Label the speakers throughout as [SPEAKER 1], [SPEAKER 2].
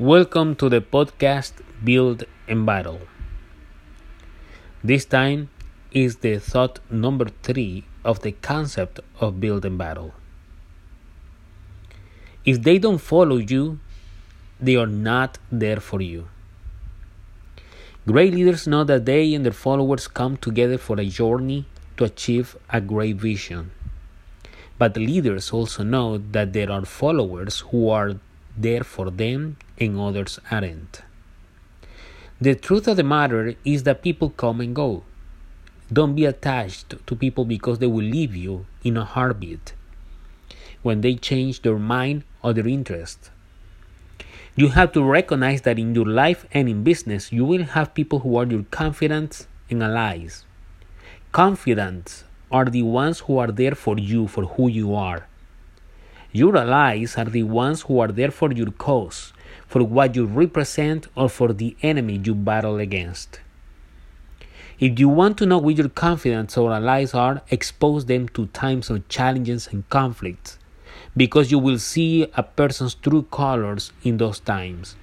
[SPEAKER 1] Welcome to the podcast Build and Battle. This time is the thought number three of the concept of build and battle. If they don't follow you, they are not there for you. Great leaders know that they and their followers come together for a journey to achieve a great vision. But leaders also know that there are followers who are there for them and others aren't. The truth of the matter is that people come and go. Don't be attached to people because they will leave you in a heartbeat when they change their mind or their interest. You have to recognize that in your life and in business, you will have people who are your confidants and allies. Confidants are the ones who are there for you, for who you are. Your allies are the ones who are there for your cause, for what you represent, or for the enemy you battle against. If you want to know who your confidants or allies are, expose them to times of challenges and conflicts, because you will see a person's true colors in those times.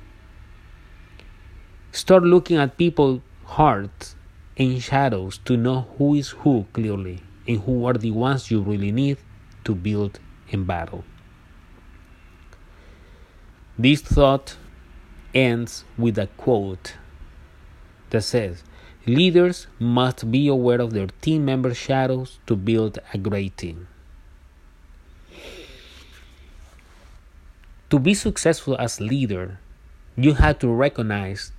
[SPEAKER 1] Start looking at people's hearts and shadows to know who is who clearly and who are the ones you really need to build and battle. This thought ends with a quote that says, Leaders must be aware of their team members' shadows to build a great team. To be successful as leader, you have to recognize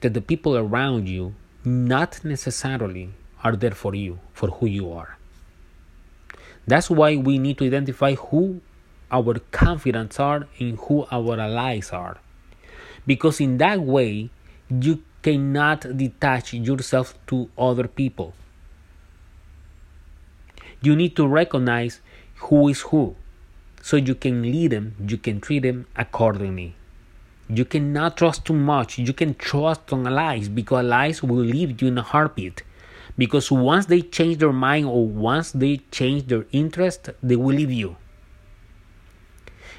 [SPEAKER 1] that the people around you not necessarily are there for you, for who you are. That's why we need to identify who our confidence are in who our allies are. Because in that way, you cannot detach yourself to other people. You need to recognize who is who so you can lead them, you can treat them accordingly. You cannot trust too much. You can trust on allies because allies will leave you in a heartbeat. Because once they change their mind or once they change their interest, they will leave you.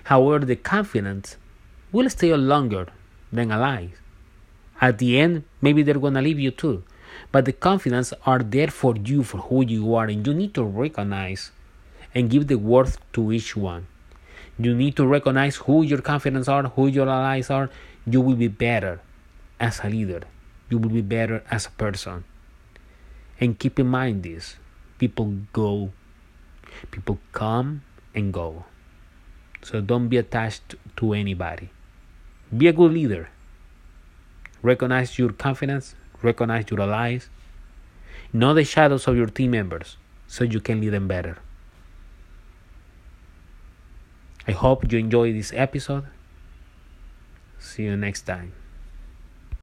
[SPEAKER 1] However, the confidence will stay longer than allies. At the end, maybe they're gonna leave you too. But the confidence are there for you, for who you are, and you need to recognize and give the worth to each one. You need to recognize who your confidence are, who your allies are. You will be better as a leader. You will be better as a person. And keep in mind this people go, people come and go. So don't be attached to anybody. Be a good leader. Recognize your confidence, recognize your allies, know the shadows of your team members so you can lead them better. I hope you enjoy this episode. See you next time.